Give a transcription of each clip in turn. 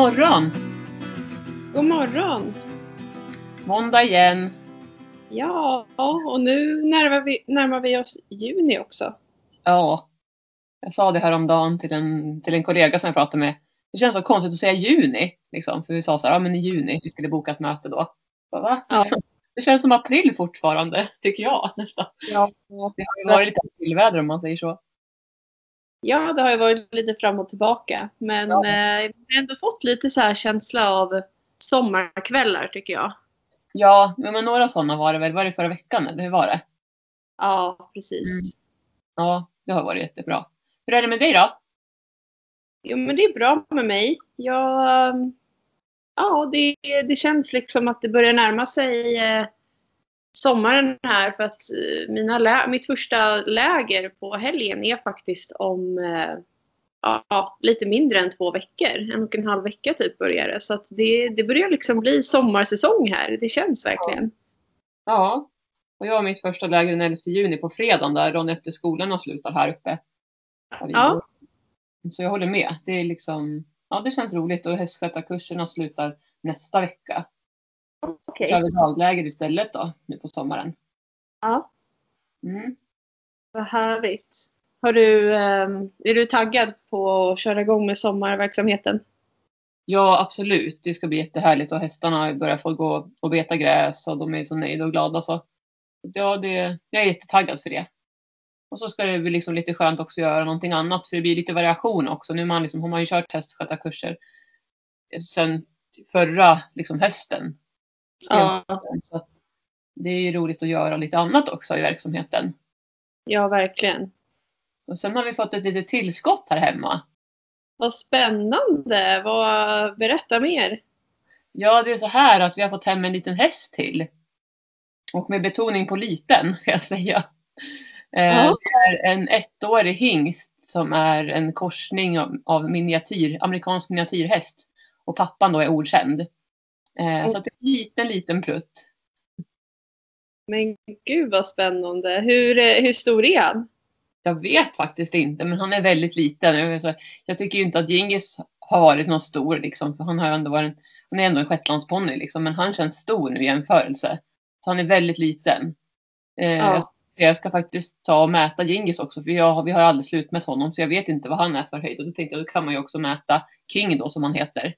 God morgon! God morgon! Måndag igen. Ja, och nu närmar vi, närmar vi oss juni också. Ja. Jag sa det häromdagen till en, till en kollega som jag pratade med. Det känns så konstigt att säga juni. Liksom, för vi sa så här, ja men i juni, vi skulle boka ett möte då. Bara, va? Ja. Det känns som april fortfarande, tycker jag nästan. Ja. Det har ju varit lite aprilväder om man säger så. Ja, det har ju varit lite fram och tillbaka. Men Ja. eh, vi har ändå fått lite så här känsla av sommarkvällar tycker jag. Ja, men några sådana var det väl. Var det förra veckan eller hur var det? Ja, precis. Ja, det har varit jättebra. Hur är det med dig då? Jo, men det är bra med mig. Jag, ja, det, det känns liksom att det börjar närma sig eh, sommaren här för att eh, mina lä- mitt första läger på helgen är faktiskt om eh, ja, lite mindre än två veckor. En och en halv vecka typ börjar det. Så det, det börjar liksom bli sommarsäsong här. Det känns verkligen. Ja. Och jag har mitt första läger den 11 juni på fredagen där dagen efter skolan har slutat här uppe. Ja. Så jag håller med. Det är liksom, ja det känns roligt och hästskötarkurserna slutar nästa vecka. Vi dagläger istället då nu på sommaren. Ja, Mm. vad härligt. Har du, eh, är du taggad på att köra igång med sommarverksamheten? Ja absolut, det ska bli jättehärligt och hästarna börjar få gå och beta gräs och de är så nöjda och glada så. Ja, det, jag är jättetaggad för det. Och så ska det bli liksom lite skönt också att göra någonting annat för det blir lite variation också. Nu man liksom, har man ju kört hästskötarkurser sen förra liksom hösten. Ja, Så det är ju roligt att göra lite annat också i verksamheten. ja verkligen. Och sen har vi fått ett litet tillskott här hemma. Vad spännande! Vad, berätta mer. Ja, det är så här att vi har fått hem en liten häst till. Och med betoning på liten, kan jag säga. Eh, Ja. Det är en ettårig hingst som är en korsning av, av miniatyr, amerikansk miniatyrhäst. Och pappan då är okänd. Eh, så att det är en liten, liten prutt. Men gud vad spännande. Hur, eh, hur stor är han? Jag vet faktiskt inte, men han är väldigt liten. Jag, tycker ju inte att Gingis har varit någon stor, liksom, för han, har ändå varit, han är ändå en shetlandsponny, liksom, men han känns stor nu i jämförelse. Så han är väldigt liten. Eh, Ja. jag, ska faktiskt ta och mäta Gingis också, för jag, vi har aldrig slutmätt honom, så jag vet inte vad han är för höjd. Och då tänkte jag, då kan man ju också mäta King då, som han heter.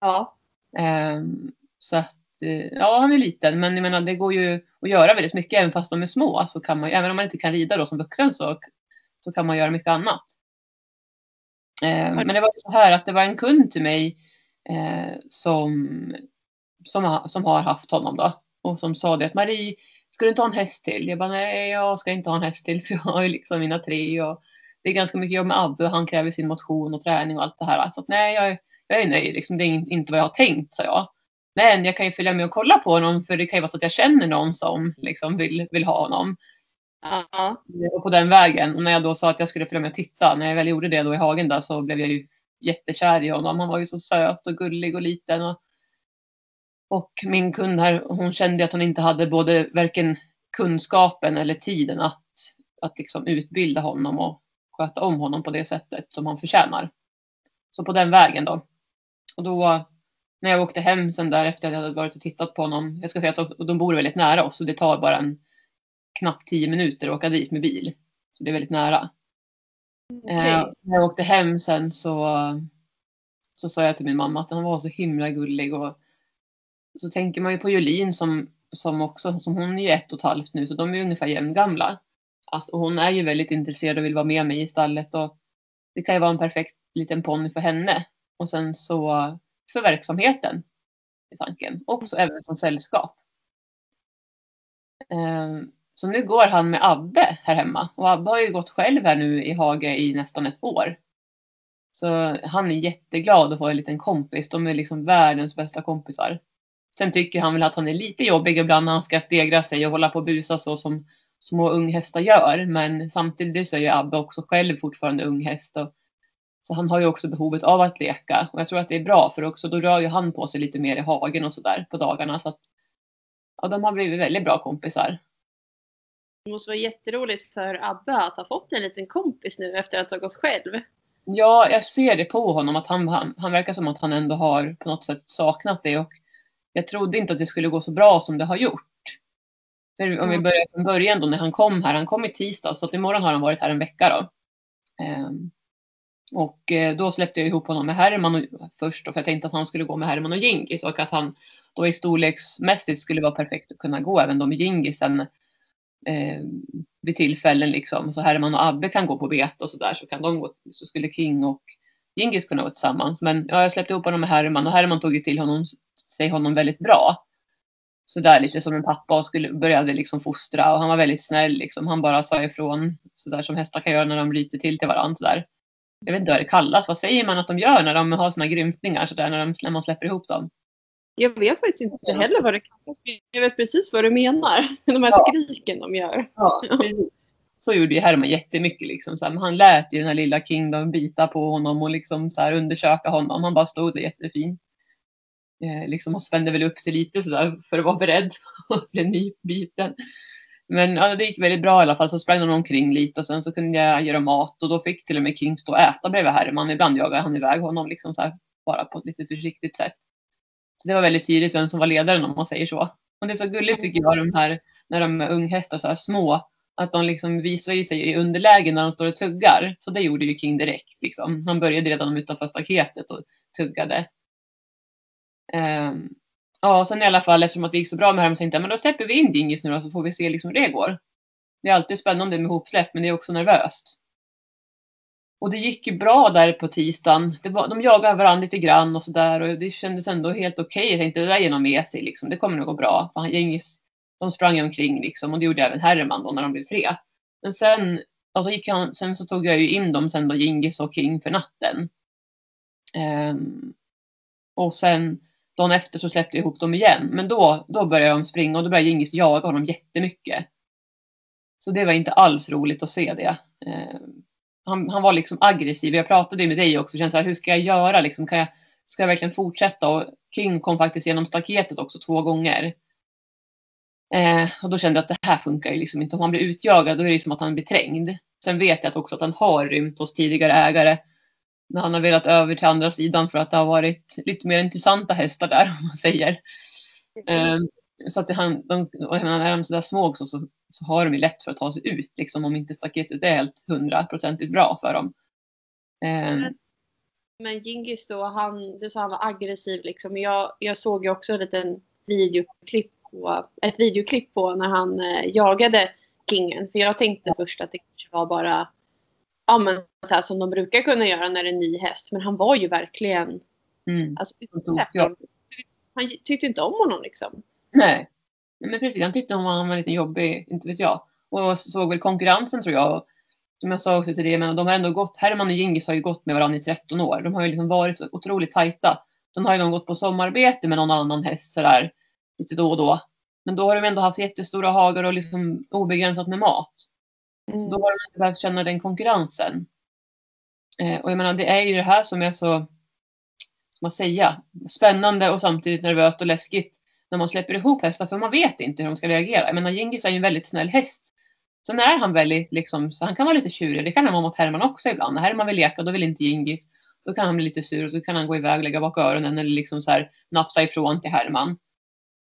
Ja. Ehm, så att, eh, ja, han är liten, men jag menar, det går ju att göra väldigt mycket även fast de är små. Så kan man, även om man inte kan rida då som vuxen så, så kan man göra mycket annat. Ehm, men det var så här att det var en kund till mig eh, som, som, som har haft honom då. Och som sa det att Marie, ska du inte ha en häst till? Jag bara, nej, jag ska inte ha en häst till för jag har ju liksom mina tre och det är ganska mycket jobb med Abbe och han kräver sin motion och träning och allt det här. Så att, nej, jag, jag är nöjd, liksom, det är in- inte vad jag har tänkt, sa jag. Men jag kan ju följa med och kolla på honom för det kan ju vara så att jag känner någon som liksom vill, vill ha honom. Ja. Och på den vägen. Och när jag då sa att jag skulle följa med och titta, när jag väl gjorde det då i hagen där så blev jag ju jättekär i honom. Han var ju så söt och gullig och liten. Och, och min kund här, hon kände att hon inte hade både varken kunskapen eller tiden att, att liksom utbilda honom och sköta om honom på det sättet som han förtjänar. Så på den vägen då. Och då när jag åkte hem sen där efter att jag hade varit och tittat på honom. Jag ska säga att de, de bor väldigt nära oss och det tar bara en knappt tio minuter att åka dit med bil. Så det är väldigt nära. Okej. Eh, när jag åkte hem sen så, så sa jag till min mamma att han var så himla gullig. Och så tänker man ju på Jolin som, som också, som hon är ju ett och ett halvt nu så de är ungefär jämngamla. Alltså, hon är ju väldigt intresserad och vill vara med mig i stallet och det kan ju vara en perfekt liten ponny för henne. Och sen så för verksamheten i tanken. Också även som sällskap. Ehm, så nu går han med Abbe här hemma. Och Abbe har ju gått själv här nu i hage i nästan ett år. Så han är jätteglad att få en liten kompis. De är liksom världens bästa kompisar. Sen tycker han väl att han är lite jobbig ibland när han ska stegra sig och hålla på och busa så som små unghästar gör. Men samtidigt så är ju Abbe också själv fortfarande unghäst. Och, så han har ju också behovet av att leka. Och jag tror att det är bra för också då rör ju han på sig lite mer i hagen och sådär på dagarna. Så att ja, de har blivit väldigt bra kompisar. Det måste vara jätteroligt för Abbe att ha fått en liten kompis nu efter att ha gått själv. Ja, jag ser det på honom att han, han, han verkar som att han ändå har på något sätt saknat det och jag trodde inte att det skulle gå så bra som det har gjort. För om vi börjar från början då när han kom här, han kom i tisdag så att imorgon har han varit här en vecka då. Um, och eh, då släppte jag ihop honom med Herman först för jag tänkte att han skulle gå med Herman och Gingis och att han då i storleksmässigt skulle vara perfekt att kunna gå även då med Gingisen eh, vid tillfällen liksom. Så Herman och Abbe kan gå på bete och så där så kan de gå, så skulle King och Gingis kunna gå tillsammans. Men ja, jag släppte ihop honom med Herman och Herman tog ju till honom, sig honom väldigt bra. Så där lite som en pappa och skulle, började liksom fostra och han var väldigt snäll liksom. Han bara sa ifrån så där som hästar kan göra när de bryter till till varandra så där. Jag vet inte vad det kallas. Vad säger man att de gör när de har såna grymtningar så där när, de, när man släpper ihop dem? Jag vet faktiskt inte heller vad det kallas. Jag vet precis vad du menar. De här ja. skriken de gör. Ja, precis. Så gjorde ju Herman jättemycket. Liksom, så här. Han lät ju den här lilla Kingdom bita på honom och liksom, så här, undersöka honom. Han bara stod där jättefint. Eh, liksom, och spände väl upp sig lite så där, för att vara beredd på bli nybiten. Men ja, det gick väldigt bra i alla fall. Så sprang de omkring lite och sen så kunde jag göra mat och då fick till och med King stå och äta bredvid Herman. Ibland jagade han iväg honom liksom så här, bara på ett lite försiktigt sätt. Det var väldigt tydligt vem som var ledaren om man säger så. Och det är så gulligt tycker jag de här, när de är unghästar så här små, att de liksom visar sig i underläge när de står och tuggar. Så det gjorde ju King direkt. Liksom. Han började redan utanför staketet och tuggade. Um, ja, sen i alla fall eftersom att det gick så bra med Herm så tänkte jag men då släpper vi in Dingis nu då så får vi se liksom hur det går. Det är alltid spännande med hopsläpp men det är också nervöst. Och det gick ju bra där på tisdagen. Det var, de jagade varandra lite grann och sådär och det kändes ändå helt okej. Okay. Jag tänkte det där ger nog med sig liksom. Det kommer nog gå bra. För han, Gengis, de sprang omkring liksom och det gjorde även Herman då när de blev tre. Men sen, alltså gick han, sen så tog jag ju in dem sen då Gingis och King för natten. Um, och sen dagen efter så släppte jag ihop dem igen. Men då, då började de springa och då började Gingis jaga honom jättemycket. Så det var inte alls roligt att se det. Eh, han, han var liksom aggressiv. Jag pratade med dig också. Kände så här, hur ska jag göra? Liksom, kan jag, ska jag verkligen fortsätta? Och King kom faktiskt genom staketet också två gånger. Eh, och då kände jag att det här funkar ju liksom inte. Om han blir utjagad då är det som att han blir trängd. Sen vet jag också att han har rymt hos tidigare ägare. När han har velat över till andra sidan för att det har varit lite mer intressanta hästar där om man säger. Eh, så att han, de, och när de är sådär små också så så har de ju lätt för att ta sig ut, liksom, om inte staketet är helt hundraprocentigt bra för dem. Mm. Men Gingis då, han, du sa han var aggressiv liksom. Jag, jag såg ju också en liten videoklipp på, ett videoklipp på när han eh, jagade Kingen. För jag tänkte först att det kanske var bara ja, men, så här, som de brukar kunna göra när det är en ny häst. Men han var ju verkligen mm. alltså, ja. Han tyckte inte om honom liksom. Nej, men precis, han tyckte hon var, var lite jobbig, inte vet jag. Och såg väl konkurrensen tror jag. Som jag sa också till det, men de har ändå gått, Herman och Gingis har ju gått med varandra i 13 år. De har ju liksom varit så otroligt tajta. Sen har ju de gått på sommararbete med någon annan häst sådär lite då och då. Men då har de ändå haft jättestora hagar och liksom obegränsat med mat. Mm. Så då har de inte behövt känna den konkurrensen. Eh, och jag menar, det är ju det här som är så, ska man säga, spännande och samtidigt nervöst och läskigt när man släpper ihop hästar för man vet inte hur de ska reagera. Jag menar Gingis är ju en väldigt snäll häst. Sen är han väldigt liksom, så han kan vara lite tjurig. Det kan han vara mot Herman också ibland. När Herman vill leka då vill inte Gingis. Då kan han bli lite sur och så kan han gå iväg och lägga bak öronen eller liksom så här nafsa ifrån till Herman.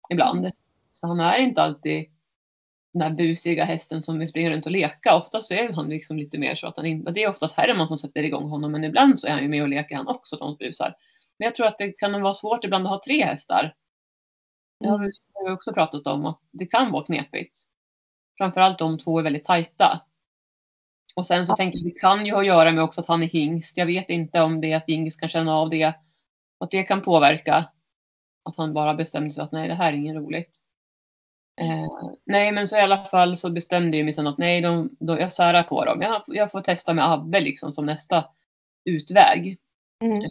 Ibland. Så han är inte alltid den här busiga hästen som vill springa runt och leka. Oftast så är han liksom lite mer så att han inte, det är oftast Herman som sätter igång honom men ibland så är han ju med och leker han också, de busar. Men jag tror att det kan vara svårt ibland att ha tre hästar det har vi också pratat om att det kan vara knepigt. Framförallt om två är väldigt tajta. Och sen så ja. tänker jag det kan ju ha att göra med också att han är hingst. Jag vet inte om det är att hingst kan känna av det. Att det kan påverka. Att han bara bestämde sig att nej det här är inget roligt. Eh, nej men så i alla fall så bestämde jag mig sen att nej de, de, jag särar på dem. Jag, jag får testa med Abbe liksom som nästa utväg. Mm.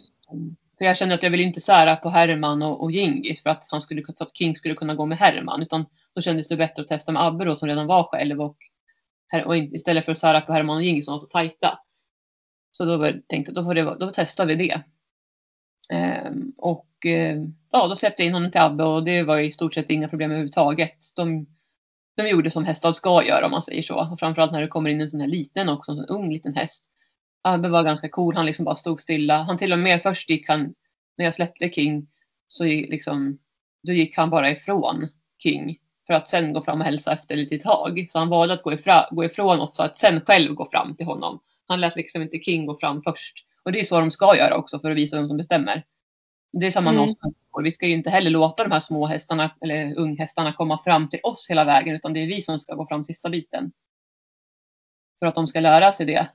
För jag kände att jag ville inte sära på Herman och, och Gingis för att, han skulle, för att King skulle kunna gå med Herman. Utan då kändes det bättre att testa med Abbe då, som redan var själv och, och istället för att sära på Herman och Gingis som var så tajta. Så då tänkte jag då, får det, då testar vi det. Ehm, och eh, ja, då släppte jag in honom till Abbe och det var i stort sett inga problem överhuvudtaget. De, de gjorde som hästar ska göra om man säger så. Och framförallt när det kommer in en sån här liten också, en sån ung liten häst Abbe var ganska cool. Han liksom bara stod stilla. Han till och med först gick han, när jag släppte King, så liksom, då gick han bara ifrån King för att sen gå fram och hälsa efter lite tag. Så han valde att gå, ifra, gå ifrån oss att sen själv gå fram till honom. Han lät liksom inte King gå fram först. Och det är så de ska göra också för att visa vem som bestämmer. Det är samma mm. oss. Vi ska ju inte heller låta de här små hästarna eller unghästarna komma fram till oss hela vägen utan det är vi som ska gå fram sista biten. För att de ska lära sig det.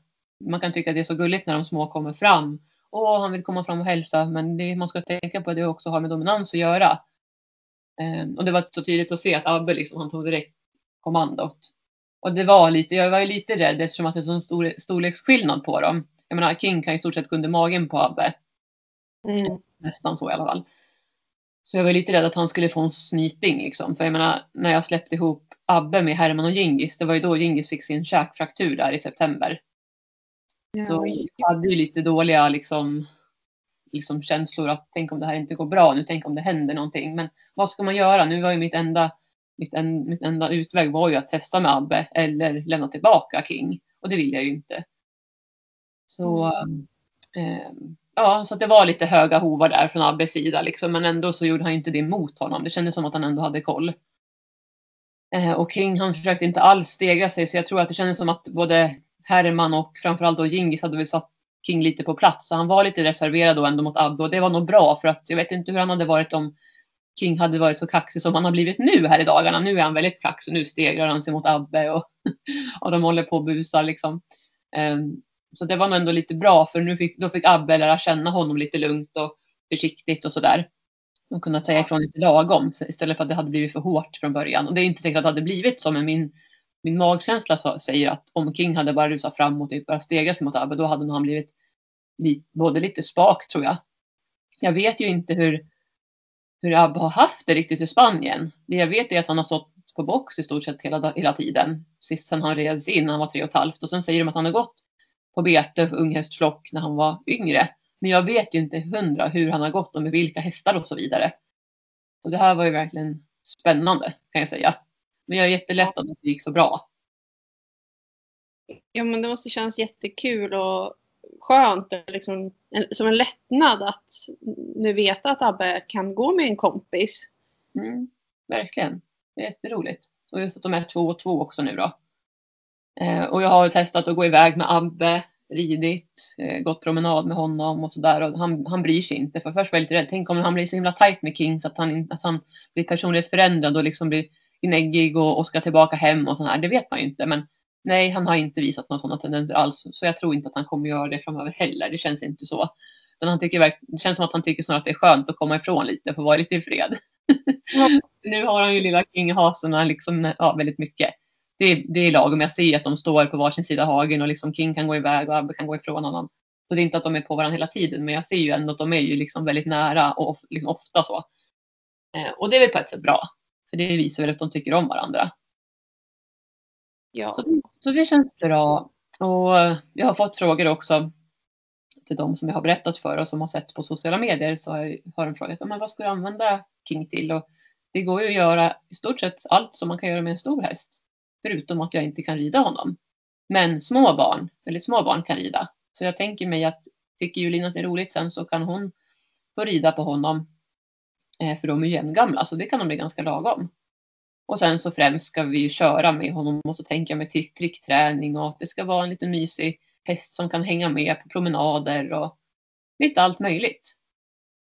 Man kan tycka att det är så gulligt när de små kommer fram. Åh, han vill komma fram och hälsa. Men det man ska tänka på att det också har med dominans att göra. Um, och det var så tydligt att se att Abbe liksom, han tog direkt kommandot. Och det var lite, jag var ju lite rädd eftersom att det är så stor storleksskillnad på dem. Jag menar, King kan i stort sett gå under magen på Abbe. Mm. Nästan så i alla fall. Så jag var lite rädd att han skulle få en snyting liksom. För jag menar, när jag släppte ihop Abbe med Herman och Gingis, det var ju då Gingis fick sin käkfraktur där i september. Ja. Så jag hade ju lite dåliga liksom, liksom känslor att tänk om det här inte går bra nu, tänk om det händer någonting. Men vad ska man göra? Nu var ju mitt enda, mitt, en, mitt enda utväg var ju att testa med Abbe eller lämna tillbaka King. Och det vill jag ju inte. Så mm. eh, ja, så det var lite höga hovar där från Abbes sida liksom, men ändå så gjorde han inte det mot honom. Det kändes som att han ändå hade koll. Eh, och King han försökte inte alls stegra sig så jag tror att det kändes som att både Herman och framförallt då Gingis hade väl satt King lite på plats. Så han var lite reserverad då ändå mot Abbe och det var nog bra för att jag vet inte hur han hade varit om King hade varit så kaxig som han har blivit nu här i dagarna. Nu är han väldigt kaxig. Nu stegrar han sig mot Abbe och, och de håller på och busar liksom. Um, så det var nog ändå lite bra för nu fick, då fick Abbe lära känna honom lite lugnt och försiktigt och sådär. Och kunna säga ifrån lite lagom istället för att det hade blivit för hårt från början. Och det är inte säkert att det hade blivit så men min, min magkänsla så, säger att om King hade bara rusat fram och typ bara stegat sig mot Abbe då hade nog han blivit li, både lite spak tror jag. Jag vet ju inte hur, hur Abbe har haft det riktigt i Spanien. Det jag vet är att han har stått på box i stort sett hela, hela tiden. Sist sen han reds in, han var tre och ett halvt. Och sen säger de att han har gått på bete för unghästflock när han var yngre. Men jag vet ju inte hundra hur han har gått och med vilka hästar och så vidare. Så det här var ju verkligen spännande kan jag säga. Men jag är jättelätt att det gick så bra. Ja men det måste kännas jättekul och skönt, liksom, som en lättnad att nu veta att Abbe kan gå med en kompis. Mm, verkligen, det är jätteroligt. Och just att de är två och två också nu då. Eh, och jag har testat att gå iväg med Abbe, ridit, eh, gått promenad med honom och sådär. han, han bryr sig inte. För först var jag lite rädd. Tänk om han blir så himla tajt med King så att han, att han blir personlighetsförändrad och liksom blir gnäggig och, och ska tillbaka hem och sådär. Det vet man ju inte. Men nej, han har inte visat några sådana tendenser alls. Så jag tror inte att han kommer göra det framöver heller. Det känns inte så. Utan han tycker, det känns som att han tycker snarare att det är skönt att komma ifrån lite, och få vara lite i fred. Mm. nu har han ju lilla King hasorna liksom, ja, väldigt mycket det, det är lagom. Jag ser att de står på varsin sida hagen och liksom King kan gå iväg och Abbe kan gå ifrån honom. Så det är inte att de är på varandra hela tiden, men jag ser ju ändå att de är ju liksom väldigt nära och liksom ofta så. Eh, och det är väl på ett sätt bra, för det visar väl att de tycker om varandra. Ja. Så, så det känns bra. Och jag har fått frågor också till de som jag har berättat för och som har sett på sociala medier så har de frågat men vad ska du använda King till? Och det går ju att göra i stort sett allt som man kan göra med en stor häst. Förutom att jag inte kan rida honom. Men små barn, väldigt små barn kan rida. Så jag tänker mig att tycker Julina att det är roligt sen så kan hon få rida på honom. Eh, för de är jämngamla så det kan de bli ganska lagom. Och sen så främst ska vi köra med honom och så tänker jag med trickträning och att det ska vara en liten mysig häst som kan hänga med på promenader och lite allt möjligt.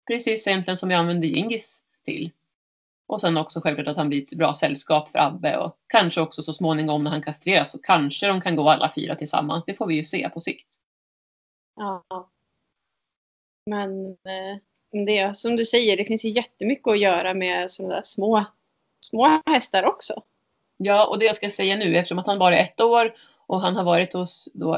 Precis egentligen som jag använde Gingis till. Och sen också självklart att han blir ett bra sällskap för Abbe och kanske också så småningom när han kastreras så kanske de kan gå alla fyra tillsammans. Det får vi ju se på sikt. Ja. Men eh, det som du säger, det finns ju jättemycket att göra med sådana där små, små hästar också. Ja, och det jag ska säga nu eftersom att han bara är ett år och han har varit hos då,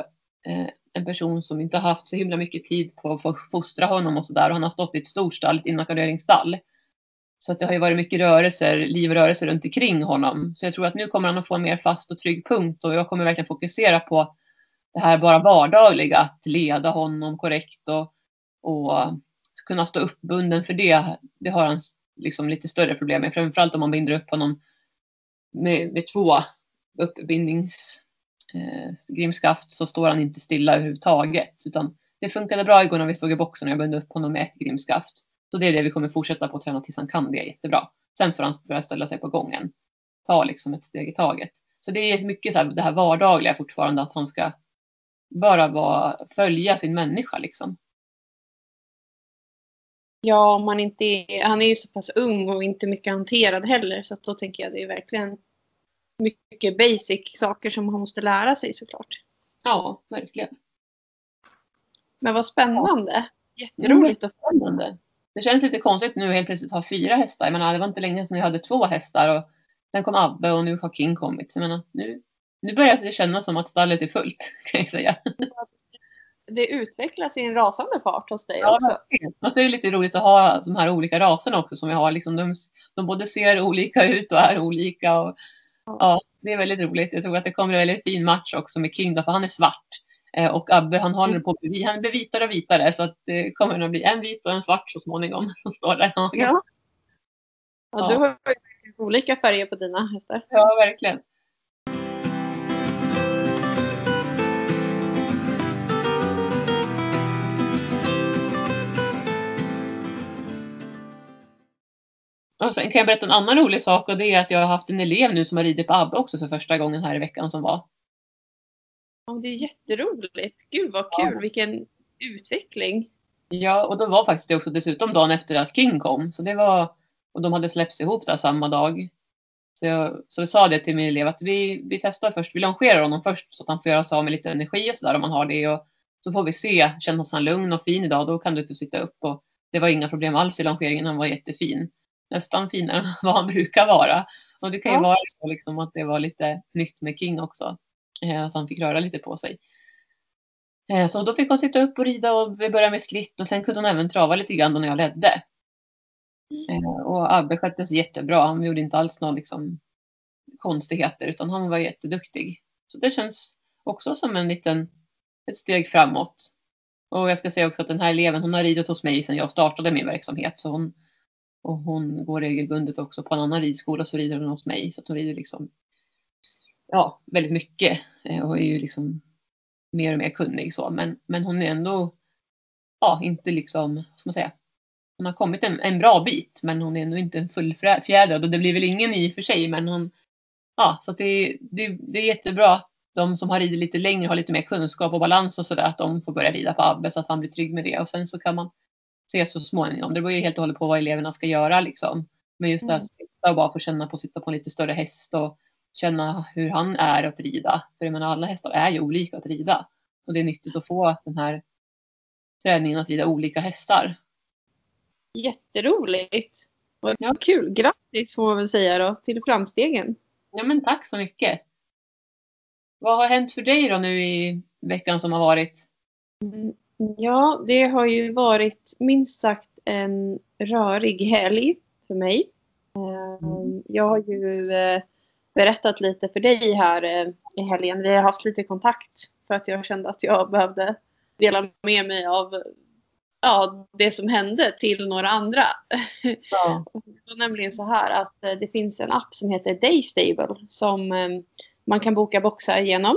eh, en person som inte har haft så himla mycket tid på att fostra honom och sådär och han har stått i ett storstall, ett inackorderingsstall. Så att det har ju varit mycket rörelser, liv och rörelser runt omkring honom. Så jag tror att nu kommer han att få en mer fast och trygg punkt och jag kommer verkligen fokusera på det här bara vardagliga, att leda honom korrekt och, och kunna stå uppbunden för det. Det har han liksom lite större problem med, framförallt om man binder upp honom med, med två uppbindningsgrimskaft. eh, så står han inte stilla överhuvudtaget. Utan det funkade bra igår när vi stod i boxen och jag bundit upp honom med ett grimskaft. Så det är det vi kommer fortsätta på att träna tills han kan det jättebra. Sen får han börja ställa sig på gången. Ta liksom ett steg i taget. Så det är mycket så här, det här vardagliga fortfarande att han ska bara vara, följa sin människa liksom. Ja, om man inte är, han är ju så pass ung och inte mycket hanterad heller. Så att då tänker jag det är verkligen mycket basic saker som han måste lära sig såklart. Ja, verkligen. Men vad spännande. Jätteroligt att få. Spännande. Det känns lite konstigt nu helt plötsligt ha fyra hästar. Jag menar, det var inte länge sedan jag hade två hästar och sen kom Abbe och nu har King kommit. Så jag menar, nu, nu börjar det kännas som att stallet är fullt kan jag säga. Det utvecklas i en rasande fart hos dig Ja, också. Och så är det lite roligt att ha de här olika raserna också som vi har. Liksom de, de både ser olika ut och är olika. Och, ja, det är väldigt roligt. Jag tror att det kommer en väldigt fin match också med King då, för han är svart. Eh, och Abbe han håller på att han blir vitare och vitare så att det kommer att bli en vit och en svart så småningom som står där. Ja. Ja. du har olika färger på dina hästar. ja verkligen. Och sen kan jag berätta en annan rolig sak och det är att jag har haft en elev nu som har ridit på Abbe också för första gången här i veckan som var. Ja, det är jätteroligt. Gud vad kul. Ja. Vilken utveckling. Ja, och då var faktiskt det också dessutom dagen efter att King kom. Så det var, och de hade släppts ihop där samma dag. Så jag, så jag sa det till min elev att vi, vi testar först, vi longerar honom först så att han får göra sig av med lite energi och sådär om han har det. Och så får vi se, känns han lugn och fin idag då kan du få sitta upp. Och det var inga problem alls i longeringen, han var jättefin. Nästan finare än vad han brukar vara. Och det kan ju Ja. vara så liksom att det var lite nytt med King också. Eh, Att han fick röra lite på sig. Eh, Så då fick hon sitta upp och rida och vi började med skritt och sen kunde hon även trava lite grann då när jag ledde. Eh, Och Abbe skötte sig jättebra. Han gjorde inte alls några liksom, konstigheter utan han var jätteduktig. Så det känns också som en liten, ett steg framåt. Och jag ska säga också att den här eleven hon har ridit hos mig sedan jag startade min verksamhet. Så hon, och hon går regelbundet också på en annan ridskola så rider hon hos mig. Så hon rider liksom ja, väldigt mycket eh, och är ju liksom mer och mer kunnig så. Men, men hon är ändå ja, inte liksom, ska man säga, hon har kommit en, en bra bit men hon är ändå inte en fullfjädrad och det blir väl ingen i och för sig men hon, ja så att det, det, det är jättebra att de som har ridit lite längre har lite mer kunskap och balans och sådär att de får börja rida på Abbe så att han blir trygg med det och sen så kan man se så småningom. Det beror ju helt och hållet på vad eleverna ska göra liksom. Men just Mm. att sitta och bara få känna på att sitta på en lite större häst och känna hur han är att rida. För jag menar alla hästar är ju olika att rida. Och det är nyttigt att få den här träningen att rida olika hästar. Jätteroligt. Vad Ja. kul. Grattis får man väl säga då till framstegen. Ja men tack så mycket. Vad har hänt för dig då nu i veckan som har varit? Mm, Ja, det har ju varit minst sagt en rörig helg för mig. Eh, Jag har ju eh, berättat lite för dig här eh, i helgen. Vi har haft lite kontakt för att jag kände att jag behövde dela med mig av ja, det som hände till några andra. Ja. Det var nämligen så här att eh, det finns en app som heter Daystable som eh, man kan boka boxar genom.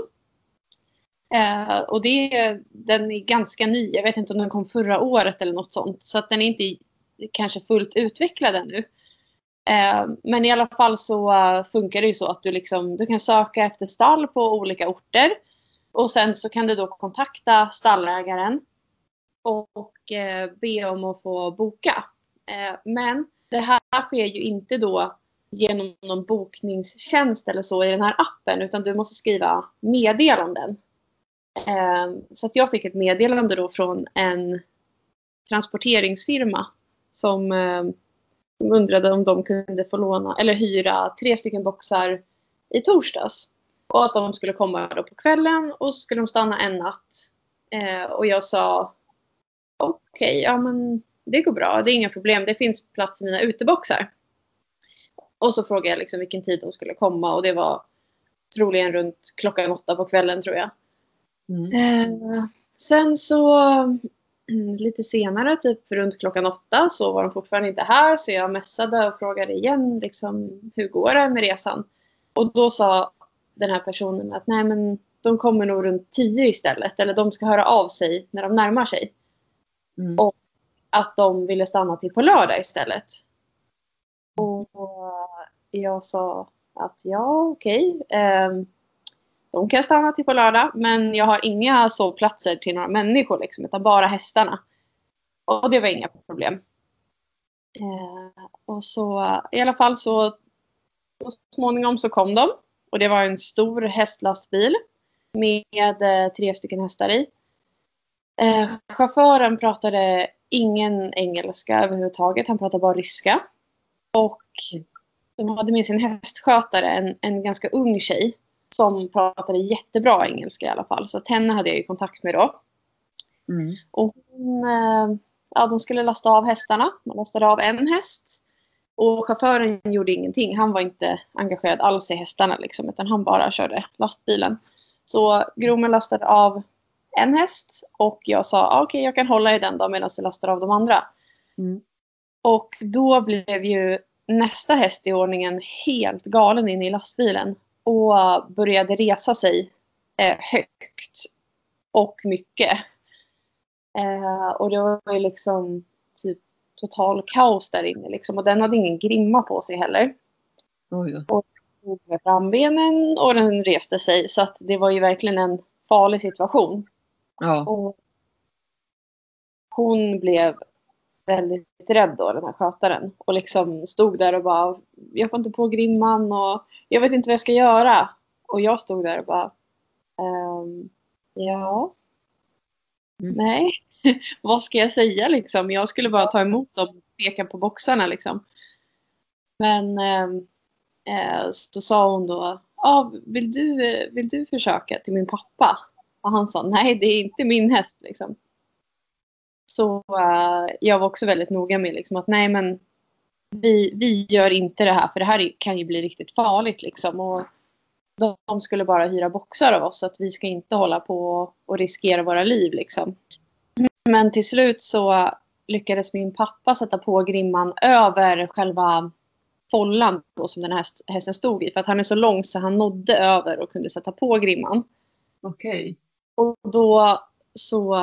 Eh, och det, den är ganska ny. Jag vet inte om den kom förra året eller något sånt. Så att den är inte kanske fullt utvecklad ännu. Eh, men i alla fall så eh, funkar det ju så att du, liksom, du kan söka efter stall på olika orter. Och sen så kan du då kontakta stallägaren och eh, be om att få boka. Men det här sker ju inte då genom någon bokningstjänst eller så i den här appen utan du måste skriva meddelanden. Så att jag fick ett meddelande då från en transporteringsfirma som, som undrade om de kunde få låna eller hyra tre stycken boxar i torsdags. Och att de skulle komma då på kvällen och så skulle de stanna en natt. Eh, och jag sa okej, ja men det går bra, det är inga problem, det finns plats i mina uteboxar. Och så frågade jag liksom vilken tid de skulle komma och det var troligen runt klockan åtta på kvällen tror jag. Mm. Eh, sen så lite senare, typ runt klockan åtta, så var de fortfarande inte här. Så jag messade och frågade igen, liksom, hur går det med resan? Och då sa den här personen att nej men de kommer nog runt tio istället. Eller de ska höra av sig när de närmar sig. Mm. Och att de ville stanna till på lördag istället. Och jag sa att ja, okej. ehm, de kan stanna till på lördag, men jag har inga sovplatser till några människor, liksom, utan bara hästarna. Och det var inga problem. Eh, och så i alla fall så, så småningom så kom de. Och det var en stor hästlastbil med eh, tre stycken hästar i. Eh, chauffören pratade ingen engelska överhuvudtaget. Han pratade bara ryska. Och de hade med sin hästskötare, en, en ganska ung tjej som pratade jättebra engelska i alla fall. Så henne hade jag ju kontakt med då. Mm. Och hon, eh, ja, de skulle lasta av hästarna. Man lastade av en häst. Och chauffören gjorde ingenting. Han var inte engagerad alls i hästarna liksom, utan han bara körde lastbilen. Så groomen lastade av en häst och jag sa ah, okej jag kan hålla i den då medan du lastar av de andra. Mm. Och då blev ju nästa häst i ordningen helt galen in i lastbilen och började resa sig eh, högt och mycket. Eh, och det var ju liksom typ total kaos där inne liksom. Och den hade ingen grimma på sig heller. Oj då. Tog med frambenen och den reste sig. Så att det var ju verkligen en farlig situation. Ja. Och hon blev väldigt rädd då, den här skötaren. Och liksom stod där och bara, jag får inte på grimman och jag vet inte vad jag ska göra. Och jag stod där och bara, ehm, ja, Mm. nej, vad ska jag säga liksom? Jag skulle bara ta emot dem och peka på boxarna liksom. Men ehm, eh, så sa hon då, ah, vill, du, vill du försöka till min pappa? Och han sa, nej det är inte min häst liksom. Så eh, jag var också väldigt noga med liksom, att nej men vi, vi gör inte det här för det här är- kan ju bli riktigt farligt liksom. Och de, de skulle bara hyra boxar av oss så att vi ska inte hålla på och riskera våra liv liksom. Men till slut så lyckades min pappa sätta på grimman över själva follan då, som den här häst- hästen stod i. För att han är så lång så han nådde över och kunde sätta på grimman. Okej. Och då så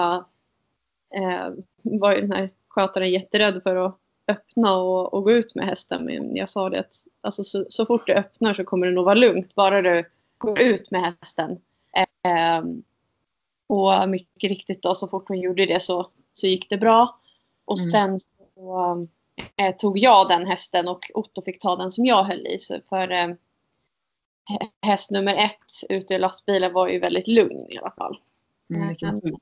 eh, var ju den här skötaren jätterädd för att öppna och, och gå ut med hästen. Men jag sa det att alltså, så, så fort du öppnar så kommer det nog vara lugnt. Bara du går ut med hästen. Eh, och mycket riktigt då, så fort hon gjorde det så, så gick det bra. Och Mm. sen så eh, tog jag den hästen och Otto fick ta den som jag höll i. För eh, häst nummer ett ute i lastbilen var ju väldigt lugn i alla fall. Mm, vilken tur.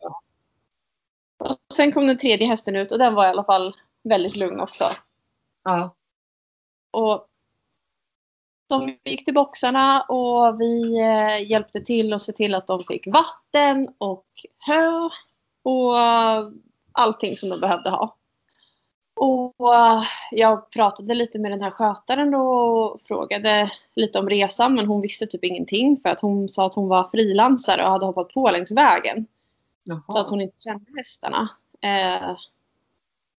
Och sen kom den tredje hästen ut och den var i alla fall väldigt lugn också. Ja. Och de gick till boxarna och vi eh, hjälpte till och se till att de fick vatten och hö och allting som de behövde ha. Och eh, jag pratade lite med den här skötaren då och frågade lite om resan men hon visste typ ingenting för att hon sa att hon var frilansare och hade hoppat på längs vägen. Jaha. Så att hon inte kände hästarna. Eh,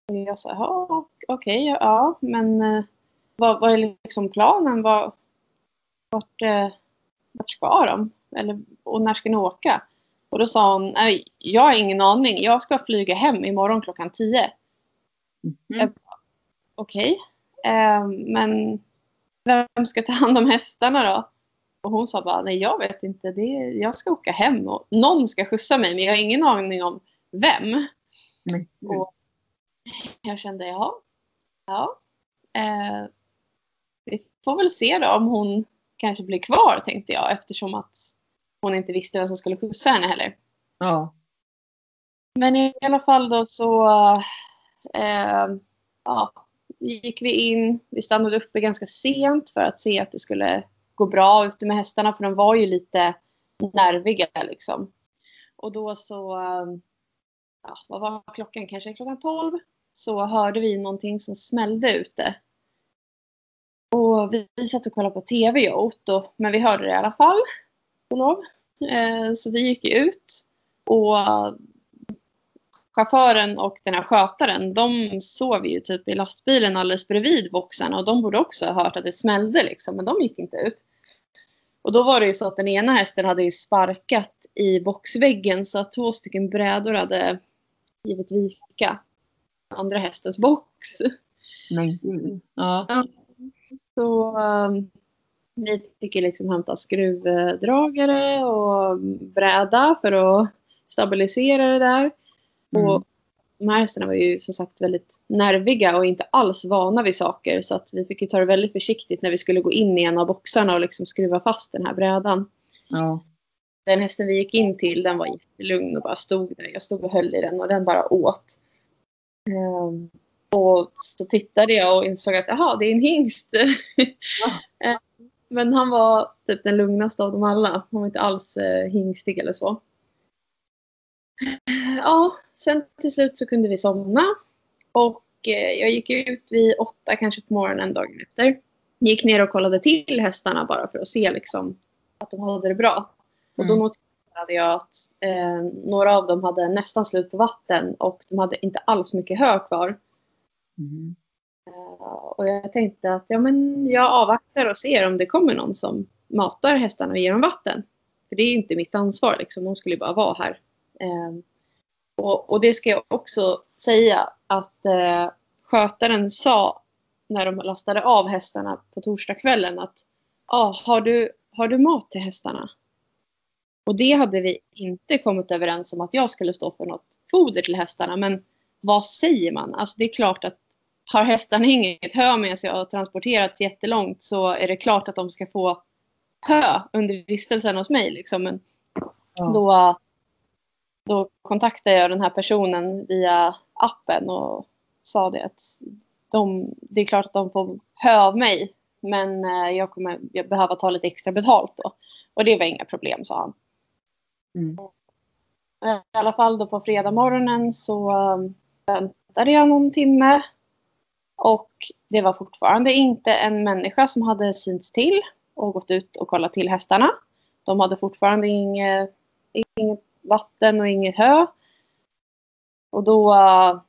och jag sa, ja okej, ja men eh, vad, vad är liksom planen? Vad, vart, eh, vart ska de? Eller, och när ska ni åka? Och då sa hon, nej jag har ingen aning, jag ska flyga hem imorgon klockan tio. Mm. Okej, eh, men vem ska ta hand om hästarna då? Och hon sa bara, nej jag vet inte, det, jag ska åka hem och någon ska skjutsa mig men jag har ingen aning om vem. Nej. Och jag kände, ja, ja. Eh, vi får väl se då om hon kanske blir kvar tänkte jag eftersom att hon inte visste vem som skulle skjutsa henne heller. Ja. Men i alla fall då så eh, ja, gick vi in. Vi stannade uppe ganska sent för att se att det skulle gå bra ute med hästarna för de var ju lite nerviga liksom. Och då så, ehm, ja, vad var klockan? Kanske klockan 12 så hörde vi någonting som smällde ute. Och vi, vi satt och kollade på tv jag och Otto, men vi hörde det i alla fall. lov. Ehm, så vi gick ut och chauffören och den här skötaren, de sov ju typ i lastbilen alldeles bredvid boxarna och de borde också ha hört att det smällde liksom, men de gick inte ut. Och då var det ju så att den ena hästen hade sparkat i boxväggen så att två stycken brädor hade givit vika. Andra hästens box. Men gud. Ja. Så um, vi fick ju liksom hämta skruvdragare och bräda för att stabilisera det där. Mm. Och de här hästarna var ju som sagt väldigt nerviga och inte alls vana vid saker. Så att vi fick ju ta det väldigt försiktigt när vi skulle gå in i en av boxarna och liksom skruva fast den här brädan. Ja. Den hästen vi gick in till den var jättelugn och bara stod där. Jag stod och höll i den och den bara åt. Ehm, och så tittade jag och insåg att jaha, det är en hingst. Ehm, Men han var typ den lugnaste av dem alla. Han var inte alls eh, hingstig eller så. Ja, sen till slut så kunde vi somna. Och eh, jag gick ut vid åtta kanske på morgonen dagen efter. Gick ner och kollade till hästarna bara för att se liksom, att de hade det bra. Och då Mm. noterade jag att eh, några av dem hade nästan slut på vatten och de hade inte alls mycket hö kvar. Mm. Och jag tänkte att ja, men jag avvaktar och ser om det kommer någon som matar hästarna och ger dem vatten. För det är inte mitt ansvar, liksom. de skulle bara vara här. Eh, och, och det ska jag också säga att eh, skötaren sa när de lastade av hästarna på torsdagskvällen att ah, har, du, har du mat till hästarna? Och det hade vi inte kommit överens om att jag skulle stå för något foder till hästarna. Men vad säger man? Alltså det är klart att har hästarna inget hö med sig och har transporterats jättelångt så är det klart att de ska få hö under vistelsen hos mig. Liksom. Men Ja. då, då kontaktade jag den här personen via appen och sa det att de, det är klart att de får hö av mig men eh, jag kommer jag behöva ta lite extra betalt då. Och det var inga problem sa han. Mm. I alla fall då på fredag morgonen så um, väntade jag någon timme. Och det var fortfarande inte en människa som hade synts till och gått ut och kollat till hästarna. De hade fortfarande inget, inget vatten och inget hö. Och då uh,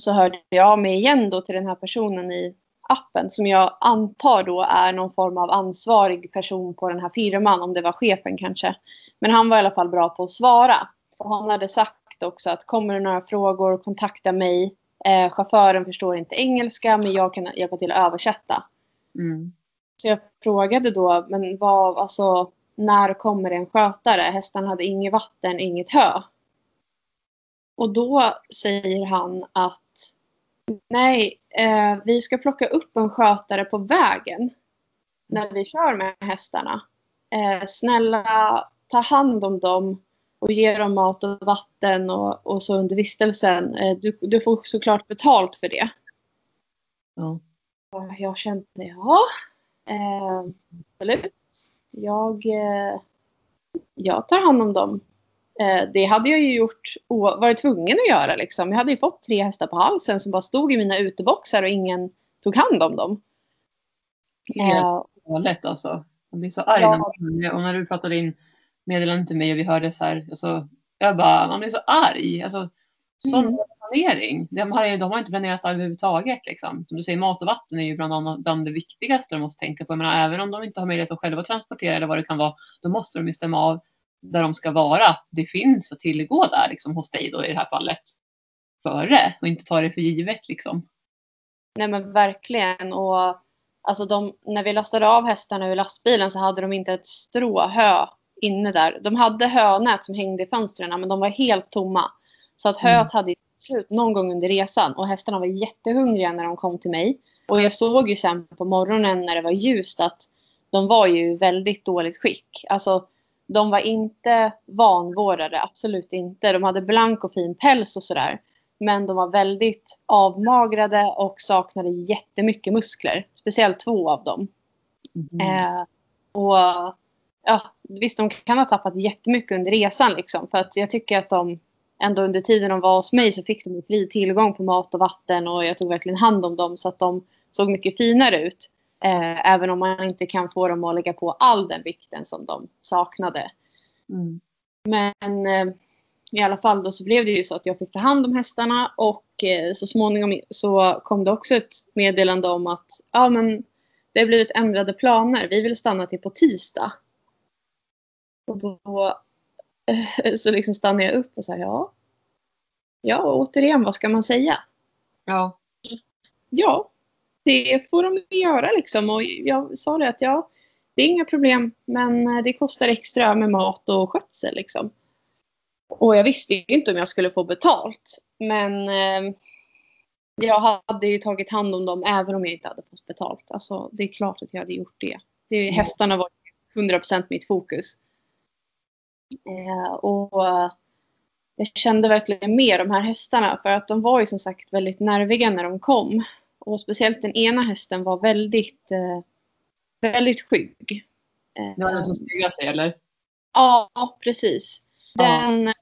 så hörde jag av mig igen då till den här personen i appen som jag antar då är någon form av ansvarig person på den här firman, om det var chefen kanske. Men han var i alla fall bra på att svara. Och han hade sagt också att kommer det några frågor, kontakta mig. Eh, chauffören förstår inte engelska, men jag kan hjälpa till att översätta. Mm. Så jag frågade då, men vad, alltså, när kommer en skötare? Hästarna hade inget vatten, inget hö. Och då säger han att nej, eh, vi ska plocka upp en skötare på vägen när vi kör med hästarna. Eh, snälla, ta hand om dem och ge dem mat och vatten och, och så under vistelsen. Eh, du, du får såklart betalt för det. Ja. Jag kände, ja, eh, absolut. Jag, eh, jag tar hand om dem. Eh, det hade jag ju gjort varit tvungen att göra. Liksom. Jag hade ju fått tre hästar på halsen som bara stod i mina uteboxar och ingen tog hand om dem. Helt Eh, galet alltså. Jag blir så arg Ja. när och när du pratade in meddelanden till mig och vi hörde så här. Alltså, jag bara, man blir så arg. Alltså, sån Mm. Planering. De har, de har inte planerat överhuvudtaget. Liksom. Som du säger, mat och vatten är ju bland, annat, bland det viktigaste de måste tänka på. Jag menar, även om de inte har möjlighet att själva transportera eller vad det kan vara, då måste de ju stämma av där de ska vara. Att det finns att tillgå där liksom, hos dig då, i det här fallet. Före och inte ta det för givet. Liksom. Nej men verkligen. Och alltså de, när vi lastade av hästarna ur lastbilen så hade de inte ett strå hö inne där. De hade hönät som hängde i fönstren men de var helt tomma. Så att höet hade slut någon gång under resan och hästarna var jättehungriga när de kom till mig. Och jag såg ju sen på morgonen när det var ljust att de var ju väldigt dåligt skick. Alltså de var inte vanvårdade, absolut inte. De hade blank och fin päls och sådär. Men de var väldigt avmagrade och saknade jättemycket muskler. Speciellt två av dem. Mm. Eh, och ja, Visst, de kan ha tappat jättemycket under resan. Liksom, för att jag tycker att de ändå under tiden de var hos mig så fick de fri tillgång på mat och vatten. Och jag tog verkligen hand om dem så att de såg mycket finare ut. Eh, även om man inte kan få dem att lägga på all den vikten som de saknade. Mm. Men eh, i alla fall då så blev det ju så att jag fick ta hand om hästarna och eh, så småningom så kom det också ett meddelande om att ja, men det har blivit ändrade planer. Vi vill stanna till på tisdag. Och då så liksom stannade jag upp och sa ja. Ja, återigen, vad ska man säga? Ja. Ja, det får de göra liksom. Och jag sa det att ja, det är inga problem, men det kostar extra med mat och skötsel liksom. Och jag visste ju inte om jag skulle få betalt. Men eh, jag hade ju tagit hand om dem även om jag inte hade fått betalt. Alltså, det är klart att jag hade gjort det. det mm. Hästarna var 100% mitt fokus. Eh, och jag kände verkligen med de här hästarna för att de var ju som sagt väldigt nerviga när de kom. Och speciellt den ena hästen var väldigt, eh, väldigt skygg. Eh, det var den som stegrade sig eller? Ja, precis. Den, ja.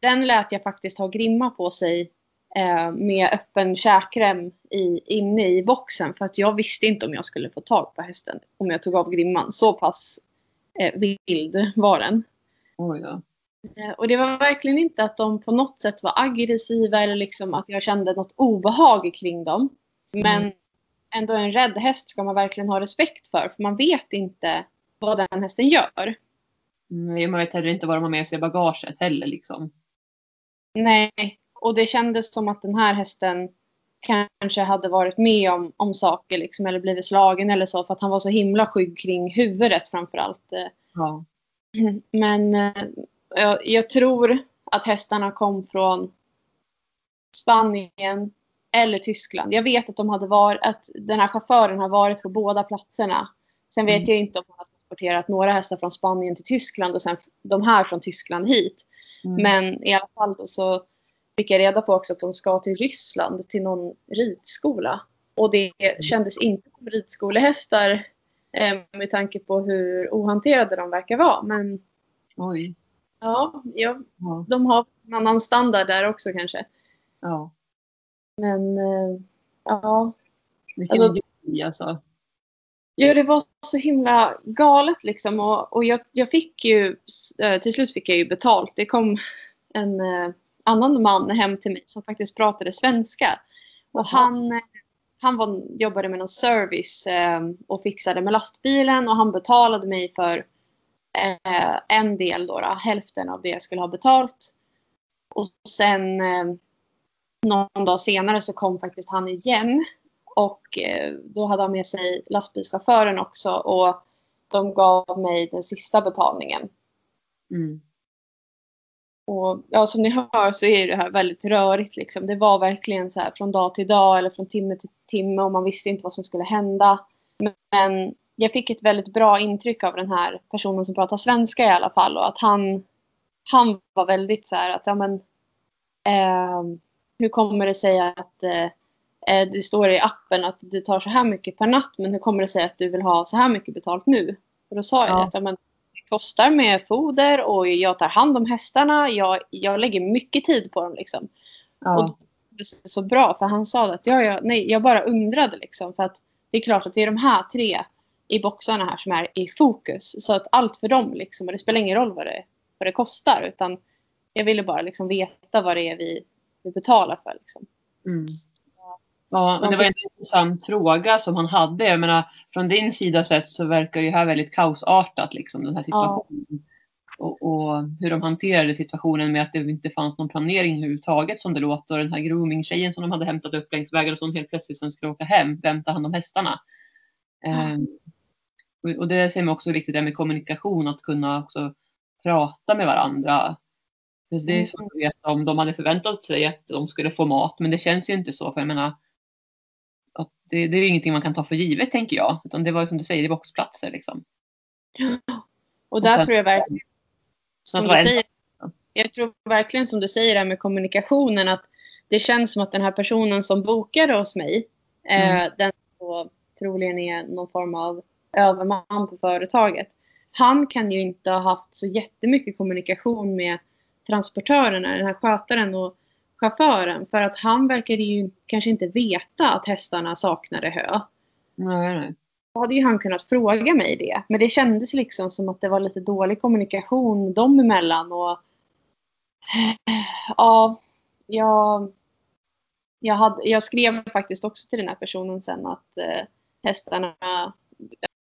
den lät jag faktiskt ha grimma på sig med öppen käkrem i, inne i boxen för att jag visste inte om jag skulle få tag på hästen om jag tog av grimman. Så pass eh, vild var den. Oj då. Eh, och det var verkligen inte att de på något sätt var aggressiva eller liksom att jag kände något obehag kring dem. Men mm. ändå en rädd häst ska man verkligen ha respekt för. För man vet inte vad den hästen gör. Mm, man vet heller inte vad de har med sig i bagaget heller liksom. Nej, och det kändes som att den här hästen kanske hade varit med om, om saker liksom, eller blivit slagen eller så för att han var så himla skygg kring huvudet framförallt. Eh. Ja. Men eh, jag, jag tror att hästarna kom från Spanien eller Tyskland. Jag vet att, de hade varit, att den här chauffören har varit på båda platserna. Sen vet mm. jag inte om han har transporterat några hästar från Spanien till Tyskland och sen de här från Tyskland hit. Mm. Men i alla fall då så fick jag reda på också att de ska till Ryssland till någon ridskola. Och det mm. kändes inte som ridskolehästar eh, med tanke på hur ohanterade de verkar vara. Men Oj. Ja, ja, ja. de har en annan standard där också kanske. Ja. Men eh, ja. Vilken alltså, grej alltså. Ja, det var så himla galet liksom. Och, och jag, jag fick ju, eh, till slut fick jag ju betalt. Det kom en eh, annan man hem till mig som faktiskt pratade svenska. Och han, han var, jobbade med någon service eh, och fixade med lastbilen och han betalade mig för eh, en del, då, då, hälften av det jag skulle ha betalt. Och sen eh, någon dag senare så kom faktiskt han igen. Och eh, då hade han med sig lastbilschauffören också och de gav mig den sista betalningen. Mm. Och ja, som ni hör så är det här väldigt rörigt. Liksom. Det var verkligen så här från dag till dag eller från timme till timme och man visste inte vad som skulle hända. Men jag fick ett väldigt bra intryck av den här personen som pratar svenska i alla fall och att han, han var väldigt så här att ja men eh, hur kommer det sig att eh, eh, det står i appen att du tar så här mycket per natt men hur kommer det sig att du vill ha så här mycket betalt nu? Och då sa jag ja. att ja, men, kostar med foder och jag tar hand om hästarna. Jag, jag lägger mycket tid på dem liksom. Ja. Och det är så bra för han sa att ja, ja, nej, jag bara undrade liksom för att det är klart att det är de här tre i boxarna här som är i fokus. Så att allt för dem liksom, och det spelar ingen roll vad det, vad det kostar utan jag ville bara liksom veta vad det är vi, vi betalar för. Liksom. Mm. Ja, men det var en intressant fråga som han hade. Jag menar, från din sida sett så verkar det här väldigt kaosartat, liksom, den här situationen. Ja. Och, och, hur de hanterade situationen med att det inte fanns någon planering överhuvudtaget som det låter. Och den här grooming-tjejen som de hade hämtat upp längs vägen och som helt plötsligt sen skulle åka hem. Vem tar hand om hästarna? Ja. Um, och det ser man också viktigt det med kommunikation, att kunna också prata med varandra. Det är mm. svårt att veta om de hade förväntat sig att de skulle få mat, men det känns ju inte så. För jag menar, att det, det är ingenting man kan ta för givet, tänker jag. Utan det var som du säger, det är boxplatser. Liksom. Och där och sen, tror jag verkligen, som du säger, jag tror verkligen som du säger där med kommunikationen, att det känns som att den här personen som bokade hos mig, eh, mm. eh, den så troligen är någon form av överman på företaget. Han kan ju inte ha haft så jättemycket kommunikation med transportörerna, den här skötaren och chauffören. För att han verkade ju kanske inte veta att hästarna saknade hö. Nej, nej. Då hade ju han kunnat fråga mig det. Men det kändes liksom som att det var lite dålig kommunikation dem emellan. Och, ja, jag, jag, hade, jag skrev faktiskt också till den här personen sen att eh, hästarna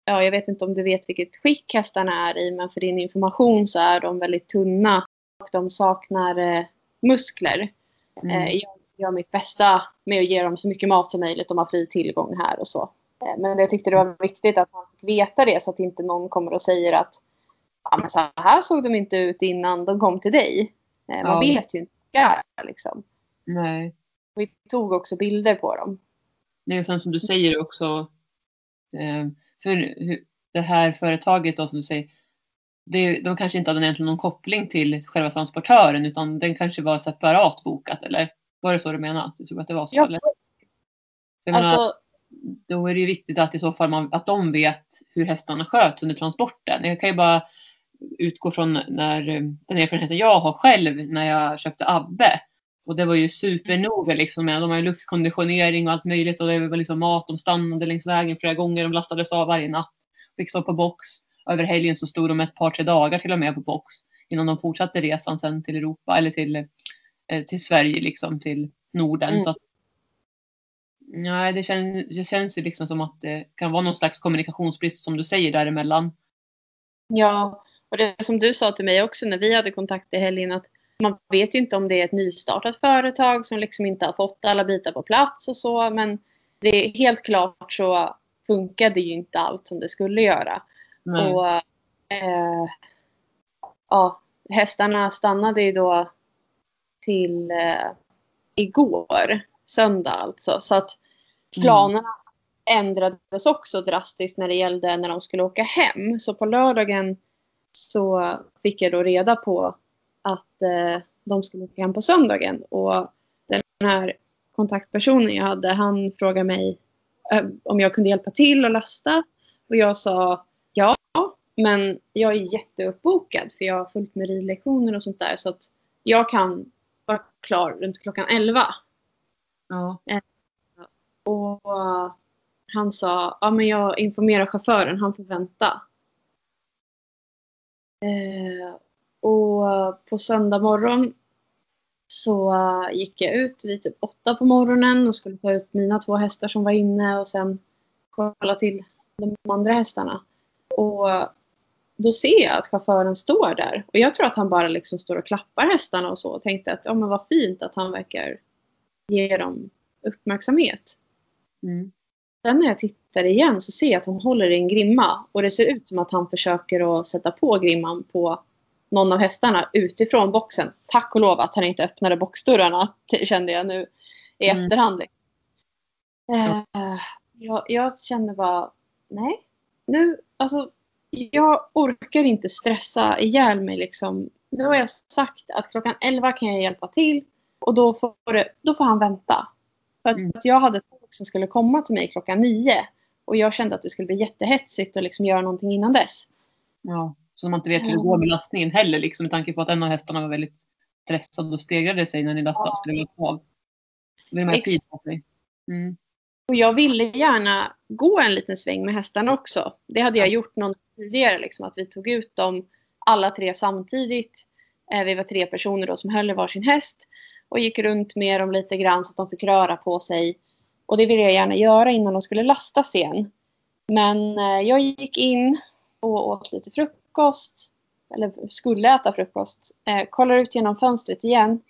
ja, jag vet inte om du vet vilket skick hästarna är i, men för din information så är de väldigt tunna och de saknar eh, muskler. Mm. Eh, jag gör mitt bästa med att ge dem så mycket mat som möjligt. De har fri tillgång här och så. Eh, men jag tyckte det var viktigt att man fick veta det så att inte någon kommer och säger att ja, men så här såg de inte ut innan de kom till dig. Eh, man Ja. vet ju inte liksom. Nej. Vi tog också bilder på dem. Det är sen som du säger också. För det här företaget då som du säger. Det, de kanske inte hade egentligen någon koppling till själva transportören utan den kanske var separat bokat eller? Var det så du menade? Du tror att det var så? Ja. Eller? Jag menar, Alltså, då är det ju viktigt att i så fall man, att de vet hur hästarna sköts under transporten. Jag kan ju bara utgå från när, den erfarenheten jag har själv när jag köpte Abbe. Och det var ju supernoga liksom. med- De har ju luftkonditionering och allt möjligt och det var liksom mat. De stannade längs vägen flera gånger. De lastades av varje natt. Fick stå på box. Över helgen så stod de ett par, tre dagar till och med på box. Innan de fortsatte resan sen till Europa eller till, eh, till Sverige liksom till Norden. Mm. Så att, nej, det, känns, det känns ju liksom som att det kan vara någon slags kommunikationsbrist som du säger däremellan. Ja, och det som du sa till mig också när vi hade kontakt i helgen att man vet ju inte om det är ett nystartat företag som liksom inte har fått alla bitar på plats och så. Men det är helt klart så funkade ju inte allt som det skulle göra. Nej. Och eh, ja, hästarna stannade ju då till eh, igår, söndag alltså. Så att planerna ändrades också drastiskt när det gällde när de skulle åka hem. Så på lördagen så fick jag då reda på att eh, de skulle åka hem på söndagen. Och den här kontaktpersonen jag hade, han frågade mig eh, om jag kunde hjälpa till och lasta. Och jag sa men jag är jätteuppbokad för jag har fullt med ridlektioner och sånt där. Så att jag kan vara klar runt klockan 11. Ja. Och han sa, ja men jag informerar chauffören, han får vänta. Eh, och på söndag morgon så gick jag ut vid typ åtta på morgonen och skulle ta ut mina två hästar som var inne och sen kolla till de andra hästarna. Och då ser jag att chauffören står där. Och jag tror att han bara liksom står och klappar hästarna och så. Och tänkte att ja, men vad fint att han verkar ge dem uppmärksamhet. Mm. Sen när jag tittar igen så ser jag att han håller i en grimma. Och det ser ut som att han försöker att sätta på grimman på någon av hästarna utifrån boxen. Tack och lov att han inte öppnade boxdörrarna, kände jag nu i Mm. efterhand. Eh, jag, jag kände bara, nej, nu, alltså, jag orkar inte stressa ihjäl mig liksom. Nu har jag sagt att klockan 11 kan jag hjälpa till och då får, det, då får han vänta. För att Mm. jag hade folk som skulle komma till mig klockan 9 och jag kände att det skulle bli jättehetsigt att liksom göra någonting innan dess. ja. Så man inte vet hur det går med lastningen heller liksom med tanke på att en av hästarna var väldigt stressad och stegrade sig när ni lastade Ja. skulle lasta av. Vill man ha tid på sig. Mm. Och jag ville gärna gå en liten sväng med hästarna också. Det hade jag gjort någon tidigare, liksom, att vi tog ut dem alla tre samtidigt. Eh, vi var tre personer då som höll i varsin häst och gick runt med dem lite grann så att de fick röra på sig. Och det ville jag gärna göra innan de skulle lastas igen. Men eh, jag gick in och åt lite frukost, eller skulle äta frukost, eh, kollar ut genom fönstret igen.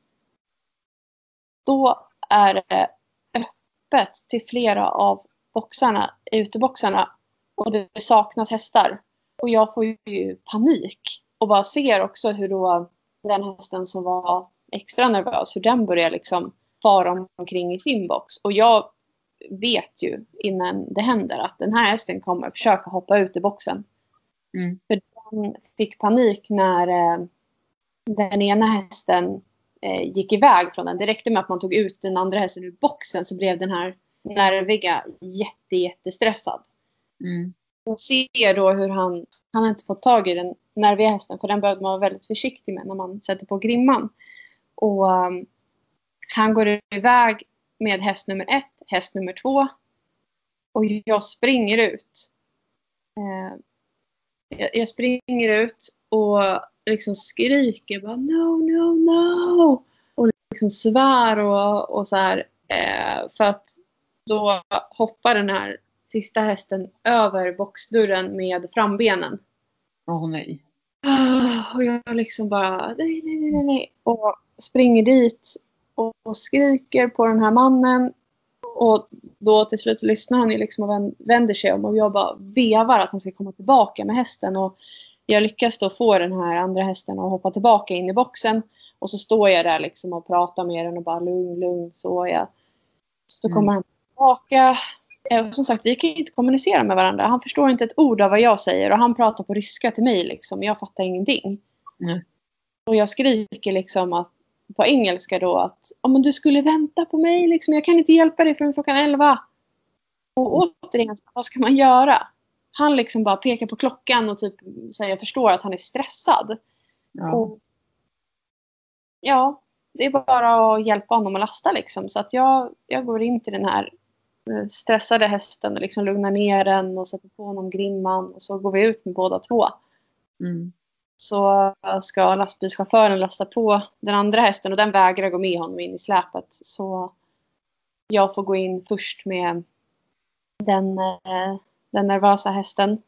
Då är det öppet till flera av boxarna, uteboxarna och det saknas hästar. Och jag får ju panik och bara ser också hur då den hästen som var extra nervös, hur den börjar liksom fara omkring i sin box. Och jag vet ju innan det händer att den här hästen kommer försöka hoppa ut i boxen. Mm. För den fick panik när eh, den ena hästen gick iväg från den. Det räckte med att man tog ut den andra hästen ur boxen så blev den här nerviga jätte, jättestressad. Mm. Jag ser då hur han, han har inte fått tag i den nerviga hästen för den behövde man vara väldigt försiktig med när man sätter på grimman. Och um, han går iväg med häst nummer ett, häst nummer två. Och jag springer ut. Eh, jag, jag springer ut och liksom skriker bara no, no, no. Och liksom svär och, och så här. Eh, för att då hoppar den här sista hästen över boxdörren med frambenen. Åh nej. Ah, Och jag liksom bara nej, nej, nej, nej. Och springer dit och, och skriker på den här mannen. Och då till slut lyssnar han ju liksom och vän- vänder sig om och jag bara vevar att han ska komma tillbaka med hästen. Och jag lyckas då få den här andra hästen att hoppa tillbaka in i boxen. Och så står jag där liksom och pratar med den och bara lugn, lugn, så jag. Så Mm. kommer han tillbaka. Eh, och Som sagt, vi kan ju inte kommunicera med varandra. Han förstår inte ett ord av vad jag säger och han pratar på ryska till mig liksom. Jag fattar ingenting. Nej. Och jag skriker liksom att, på engelska då att oh, men du skulle vänta på mig liksom. Jag kan inte hjälpa dig förrän klockan 11. Och återigen, vad ska man göra? Han liksom bara pekar på klockan och typ säger jag förstår att han är stressad. Ja. Och, ja, det är bara att hjälpa honom att lasta liksom. Så att jag, jag går in till den här eh, stressade hästen och liksom lugnar ner den och sätter på honom grimman. Och så går vi ut med båda två. Mm. Så ska lastbilschauffören lasta på den andra hästen och den vägrar gå med honom in i släpet. Så jag får gå in först med den, eh, den nervösa hästen.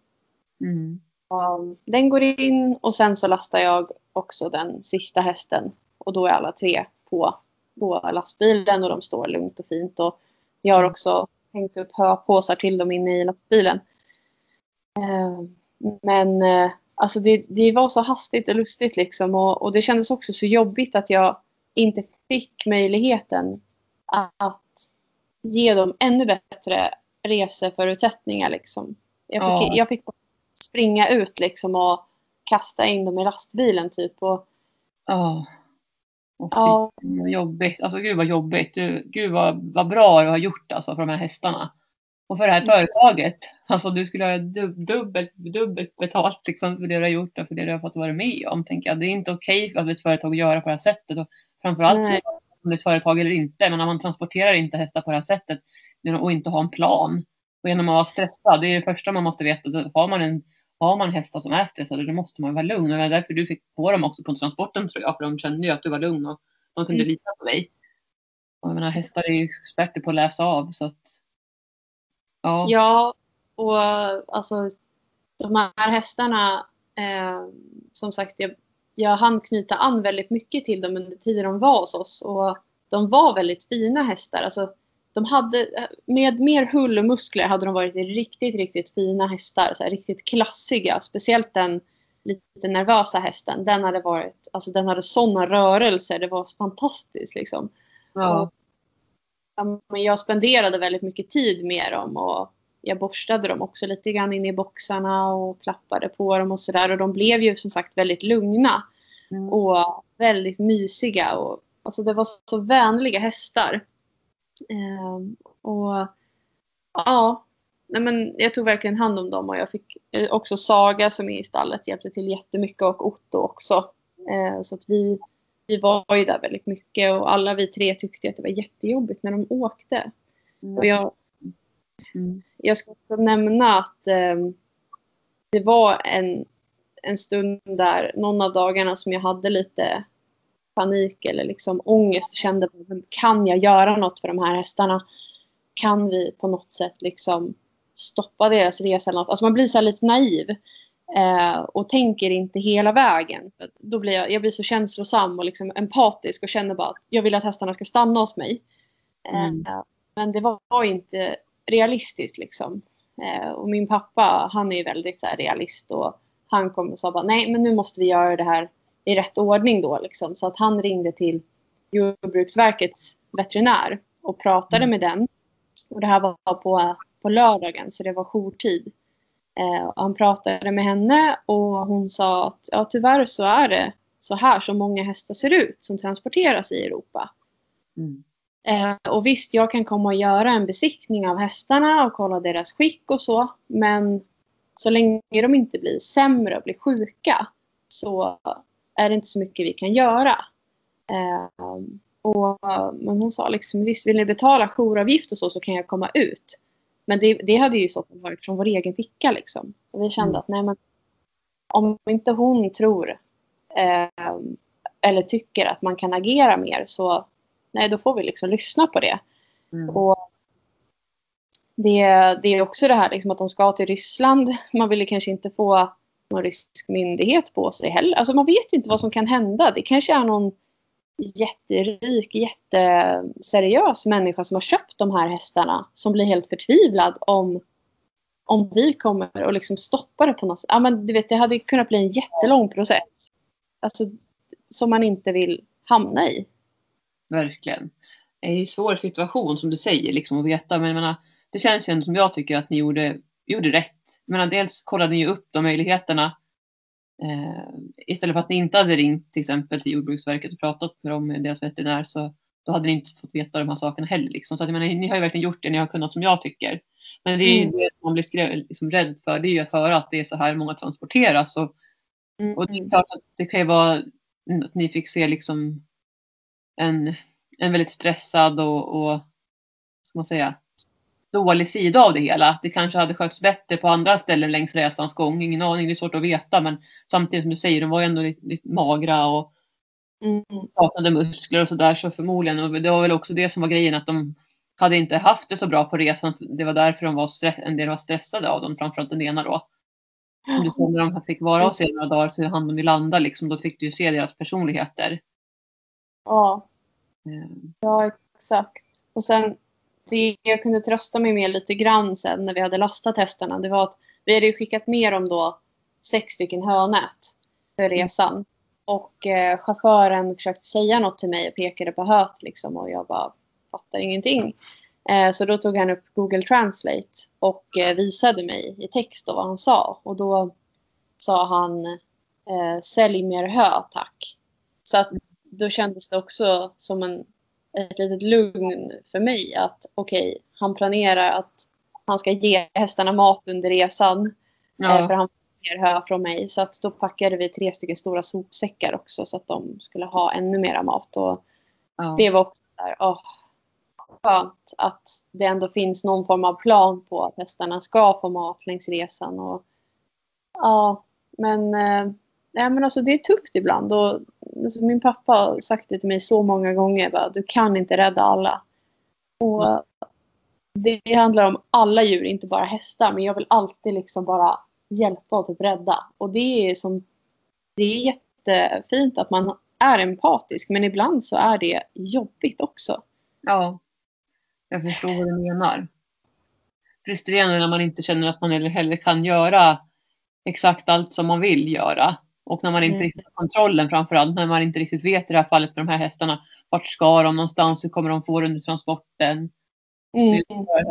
Mm. Och Den går in och sen så lastar jag också den sista hästen. Och då är alla tre på, på lastbilen och de står lugnt och fint. Och jag har också hängt upp höpåsar till dem inne i lastbilen. Eh, Men eh, alltså det, det var så hastigt och lustigt liksom. Och, och det kändes också så jobbigt att jag inte fick möjligheten att ge dem ännu bättre reseförutsättningar. Liksom. Jag, fick, Ja. jag fick springa ut liksom och kasta in dem i lastbilen typ. Och, Ja. Fy, ja, vad jobbigt. Alltså gud vad jobbigt. Du, gud vad, vad bra du har gjort alltså för de här hästarna. Och för det här Mm. företaget. Alltså du skulle ha dub, dubbelt, dubbelt betalt liksom för det du har gjort och för det du har fått vara med om. Tänker jag. Det är inte okej av ett företag att göra på det här sättet. Och framförallt Nej. om det är ett företag eller inte. Men när man transporterar inte hästar på det här sättet och inte har en plan. Och genom att vara stressad. Det är det första man måste veta. Har man en har man hästar som är stressade då måste man vara lugn. Och det var därför du fick på dem också på transporten tror jag. För de kände ju att du var lugn och de kunde Mm. lita på dig. Och jag menar, hästar är ju experter på att läsa av så att. Ja. Ja, och alltså de här hästarna, eh, som sagt, jag, jag hann knyta an väldigt mycket till dem under tiden de var hos oss. Och de var väldigt fina hästar. Alltså, de hade, med mer hull och muskler hade de varit riktigt, riktigt fina hästar. Så här, riktigt klassiga. Speciellt den lite nervösa hästen. Den hade varit, alltså den hade sådana rörelser. Det var fantastiskt liksom. ja. Men jag spenderade väldigt mycket tid med dem och jag borstade dem också lite grann in i boxarna och klappade på dem och sådär. Och de blev ju som sagt väldigt lugna Mm. och väldigt mysiga. Och, alltså det var så vänliga hästar. Ehm, och ja, nej men jag tog verkligen hand om dem och jag fick eh, också Saga som är i stallet hjälpte till jättemycket och Otto också. Eh, så att vi, vi var ju där väldigt mycket och alla vi tre tyckte att det var jättejobbigt när de åkte. Och jag, Mm. jag ska också nämna att eh, det var en, en stund där, någon av dagarna som jag hade lite panik eller liksom ångest och kände kan jag göra något för de här hästarna? Kan vi på något sätt liksom stoppa deras resa eller något? Alltså man blir så lite naiv eh, och tänker inte hela vägen. Då blir jag, jag blir så känslosam och liksom empatisk och känner bara att jag vill att hästarna ska stanna hos mig. Eh, Mm. Men det var, var inte realistiskt liksom. Eh, och min pappa, han är ju väldigt så här, realist och han kom och sa bara nej men nu måste vi göra det här i rätt ordning då liksom. Så att han ringde till Jordbruksverkets veterinär och pratade Mm. med den. Och det här var på, på lördagen så det var jourtid. Eh, han pratade med henne och hon sa att ja, tyvärr så är det så här som många hästar ser ut som transporteras i Europa. Mm. Eh, och visst, jag kan komma och göra en besiktning av hästarna och kolla deras skick och så. Men så länge de inte blir sämre och blir sjuka så är det inte så mycket vi kan göra. Eh, och, men hon sa liksom, visst vill ni betala jouravgift och så så kan jag komma ut. Men det, det hade ju så varit från vår egen ficka liksom. Och vi kände Mm. att nej men om inte hon tror eh, eller tycker att man kan agera mer så nej, då får vi liksom lyssna på det. Mm. Och det, det är också det här liksom att de ska till Ryssland. Man ville kanske inte få någon rysk myndighet på sig heller. Alltså man vet inte vad som kan hända. Det kanske är någon jätterik, jätteseriös människa som har köpt de här hästarna som blir helt förtvivlad om, om vi kommer och liksom stoppar det på något sätt. Ja, men du vet, det hade kunnat bli en jättelång process. Alltså, som man inte vill hamna i. Verkligen. Det är en svår situation som du säger liksom, att veta. Men jag menar, det känns ju ändå som jag tycker att ni gjorde, gjorde rätt. Menar, dels kollade ni ju upp de möjligheterna Eh, istället för att ni inte hade ringt till exempel till Jordbruksverket och pratat med dem, med deras veterinär, så då hade ni inte fått veta de här sakerna heller. Liksom. Så att, jag menar, ni har ju verkligen gjort det ni har kunnat som jag tycker. Men det är ju mm. det man blir skrev, liksom, rädd för, det är ju att höra att det är så här många transporteras. Och, mm. och det är klart att det kan ju vara att ni fick se liksom en, en väldigt stressad och, och ska man säga, dålig sida av det hela. Det kanske hade skötts bättre på andra ställen längs resans gång. Ingen aning, det är svårt att veta. Men samtidigt som du säger, de var ju ändå lite, lite magra och mm. saknade muskler och sådär. Så förmodligen, och det var väl också det som var grejen, att de hade inte haft det så bra på resan. Det var därför de var en del var stressade av dem, framförallt den ena då. Du såg när de fick vara hos er några dagar så hann de ju landa liksom. Då fick du ju se deras personligheter. Ja. Mm. Ja, exakt. Och sen det jag kunde trösta mig med lite grann sen när vi hade lastat hästarna det var att vi hade skickat med dem då sex stycken hönät för mm. resan. Och eh, chauffören försökte säga något till mig och pekade på höet liksom och jag bara fattar ingenting. Eh, så då tog han upp Google Translate och eh, visade mig i text då vad han sa. Och då sa han eh, sälj mer hö tack. Så att då kändes det också som en ett litet lugn för mig att okej, okay, han planerar att han ska ge hästarna mat under resan. Ja. Eh, för han får hö från mig. Så att då packade vi tre stycken stora sopsäckar också så att de skulle ha ännu mera mat. Och ja. Det var också där, oh, skönt att det ändå finns någon form av plan på att hästarna ska få mat längs resan. Och, ja, men eh, nej, men alltså, det är tufft ibland. Och, alltså, min pappa har sagt det till mig så många gånger. Bara, du kan inte rädda alla. Och mm. Det handlar om alla djur, inte bara hästar. Men jag vill alltid liksom bara hjälpa och typ rädda. Och det är, som, det är jättefint att man är empatisk. Men ibland så är det jobbigt också. Ja, jag förstår vad du menar. Frustrerande när man inte känner att man heller kan göra exakt allt som man vill göra. Och när man inte mm. riktigt har kontrollen framförallt, när man inte riktigt vet i det här fallet med de här hästarna, vart ska de någonstans, hur kommer de få det under transporten? Mm.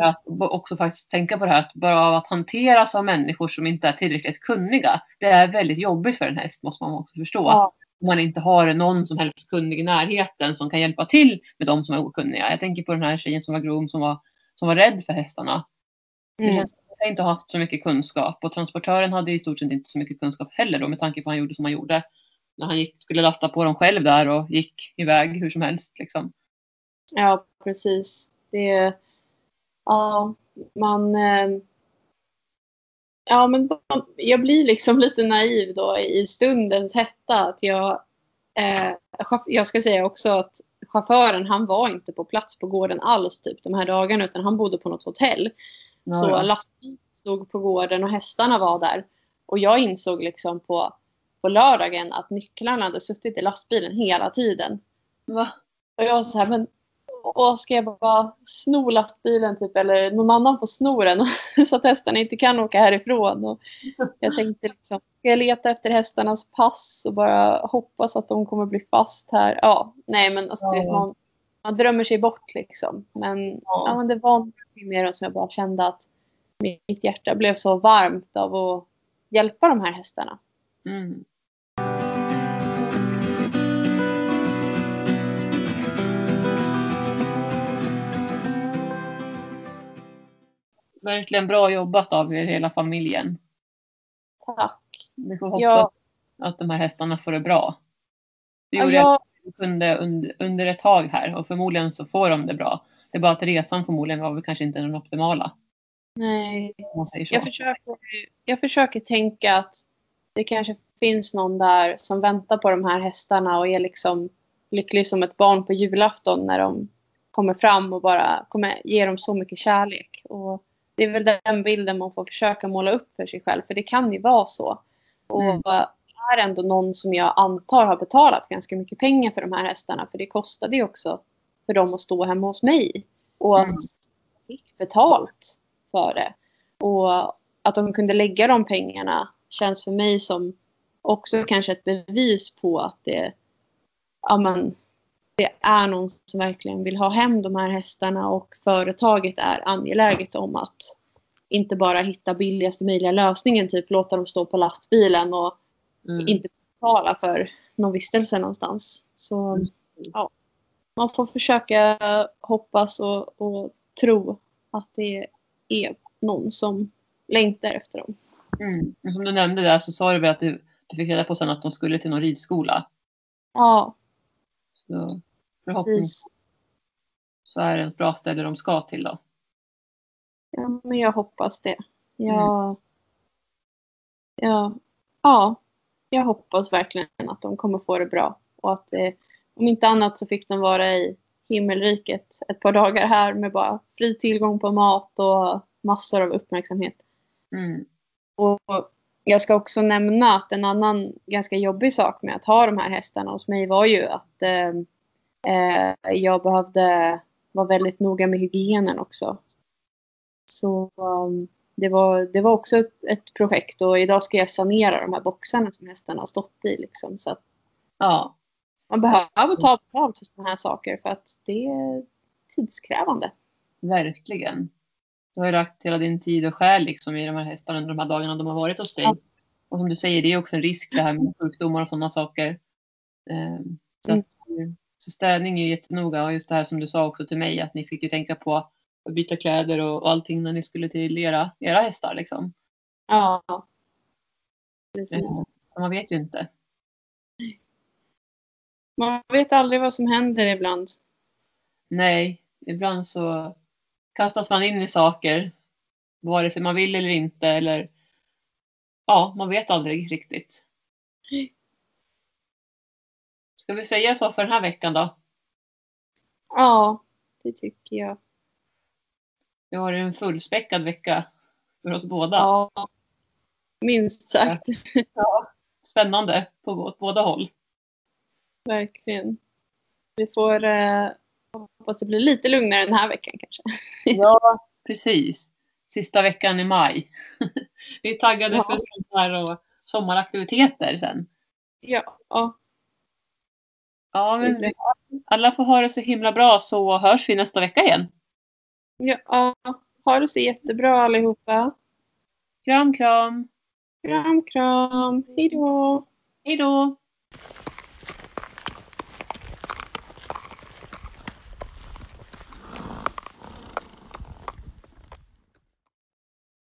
Att också faktiskt tänka på det här att bara av att hanteras av människor som inte är tillräckligt kunniga, det är väldigt jobbigt för en häst måste man också förstå. Ja. Om man inte har någon som helst kunnig i närheten som kan hjälpa till med de som är okunniga. Jag tänker på den här tjejen som var groom som var, som var rädd för hästarna. Mm har inte haft så mycket kunskap och transportören hade i stort sett inte så mycket kunskap heller då med tanke på att han gjorde som han gjorde. När han gick, skulle lasta på dem själv där och gick iväg hur som helst. Liksom. Ja, precis. Det, ja, man... Eh, ja, men jag blir liksom lite naiv då i stundens hetta. Att jag, eh, jag ska säga också att chauffören han var inte på plats på gården alls typ de här dagarna utan han bodde på något hotell. Ja, så ja. lastbilen stod på gården och hästarna var där. Och jag insåg liksom på, på lördagen att nycklarna hade suttit i lastbilen hela tiden. Va? Och jag var så här, men och ska jag bara sno lastbilen typ eller någon annan får sno den så att hästarna inte kan åka härifrån. Och jag tänkte liksom, ska jag leta efter hästarnas pass och bara hoppas att de kommer bli fast här? Ja, nej men alltså, ja. man, man drömmer sig bort liksom. Men, ja. ja men det var någonting med dem som jag bara kände att mitt hjärta blev så varmt av att hjälpa de här hästarna. Mm. Verkligen bra jobbat av er hela familjen. Tack. Vi får hoppas ja. att de här hästarna får det bra. Det gjorde ja, jag kunde under, under ett tag här och förmodligen så får de det bra. Det är bara att resan förmodligen var väl kanske inte den optimala. Nej. Jag försöker, jag försöker tänka att det kanske finns någon där som väntar på de här hästarna och är liksom lycklig som ett barn på julafton när de kommer fram och bara kommer ge dem så mycket kärlek. Och det är väl den bilden man får försöka måla upp för sig själv. För det kan ju vara så. Och Mm. Är ändå någon som jag antar har betalat ganska mycket pengar för de här hästarna. För det kostade ju också för dem att stå hemma hos mig. Och att Mm. de fick betalt för det. Och att de kunde lägga de pengarna känns för mig som också kanske ett bevis på att det, ja, men, det är någon som verkligen vill ha hem de här hästarna och företaget är angeläget om att inte bara hitta billigaste möjliga lösningen, typ låta dem stå på lastbilen och Mm. inte betala för någon vistelse någonstans. Så ja, man får försöka hoppas och, och tro att det är någon som längtar efter dem. Mm. Men Som du nämnde där så sa du väl att du, du fick reda på sen att de skulle till någon ridskola. Ja, Så förhoppningsvis så är det ett bra ställe de ska till då. Ja, men jag hoppas det. Jag, ja, ja, jag hoppas verkligen att de kommer få det bra. Och att eh, om inte annat så fick de vara i himmelriket ett par dagar här med bara fri tillgång på mat och massor av uppmärksamhet. Mm. Och jag ska också nämna att en annan ganska jobbig sak med att ha de här hästarna hos mig var ju att eh, eh, jag behövde vara väldigt noga med hygienen också. Så um, det, var, det var också ett, ett projekt och idag ska jag sanera de här boxarna som hästarna har stått i. Liksom, så att Ja, man behöver ta betalt för sådana här saker för att det är tidskrävande. verkligen. Du har ju lagt hela din tid och själ liksom i de här hästarna under de här dagarna de har varit hos dig. Ja. Och som du säger, det är också en risk det här med sjukdomar och sådana saker. Ehm, Så, Mm. att, eh, så städning är ju jättenoga och just det här som du sa också till mig att ni fick ju tänka på byta kläder och, och allting när ni skulle till era, era hästar liksom. Ja. Precis. Ehm, så Man vet ju inte. Man vet aldrig vad som händer ibland. Nej, ibland så kastas man in i saker vare sig man vill eller inte eller ja, man vet aldrig riktigt. Ska vi säga så för den här veckan då? Ja, det tycker jag. Det var en fullspäckad vecka för oss båda. Ja. Minst sagt. Spännande på bå- båda håll. Verkligen. Vi får eh, hoppas det blir lite lugnare den här veckan kanske. Ja, precis. Sista veckan i maj. Vi är taggade Ja. för sommar och sommaraktiviteter sen. Ja, ja. Ja, men alla får ha det så himla bra så hörs vi nästa vecka igen. Ja. Ha det så jättebra allihopa. Kram, kram. Kram, kram. Hej då. Hej då!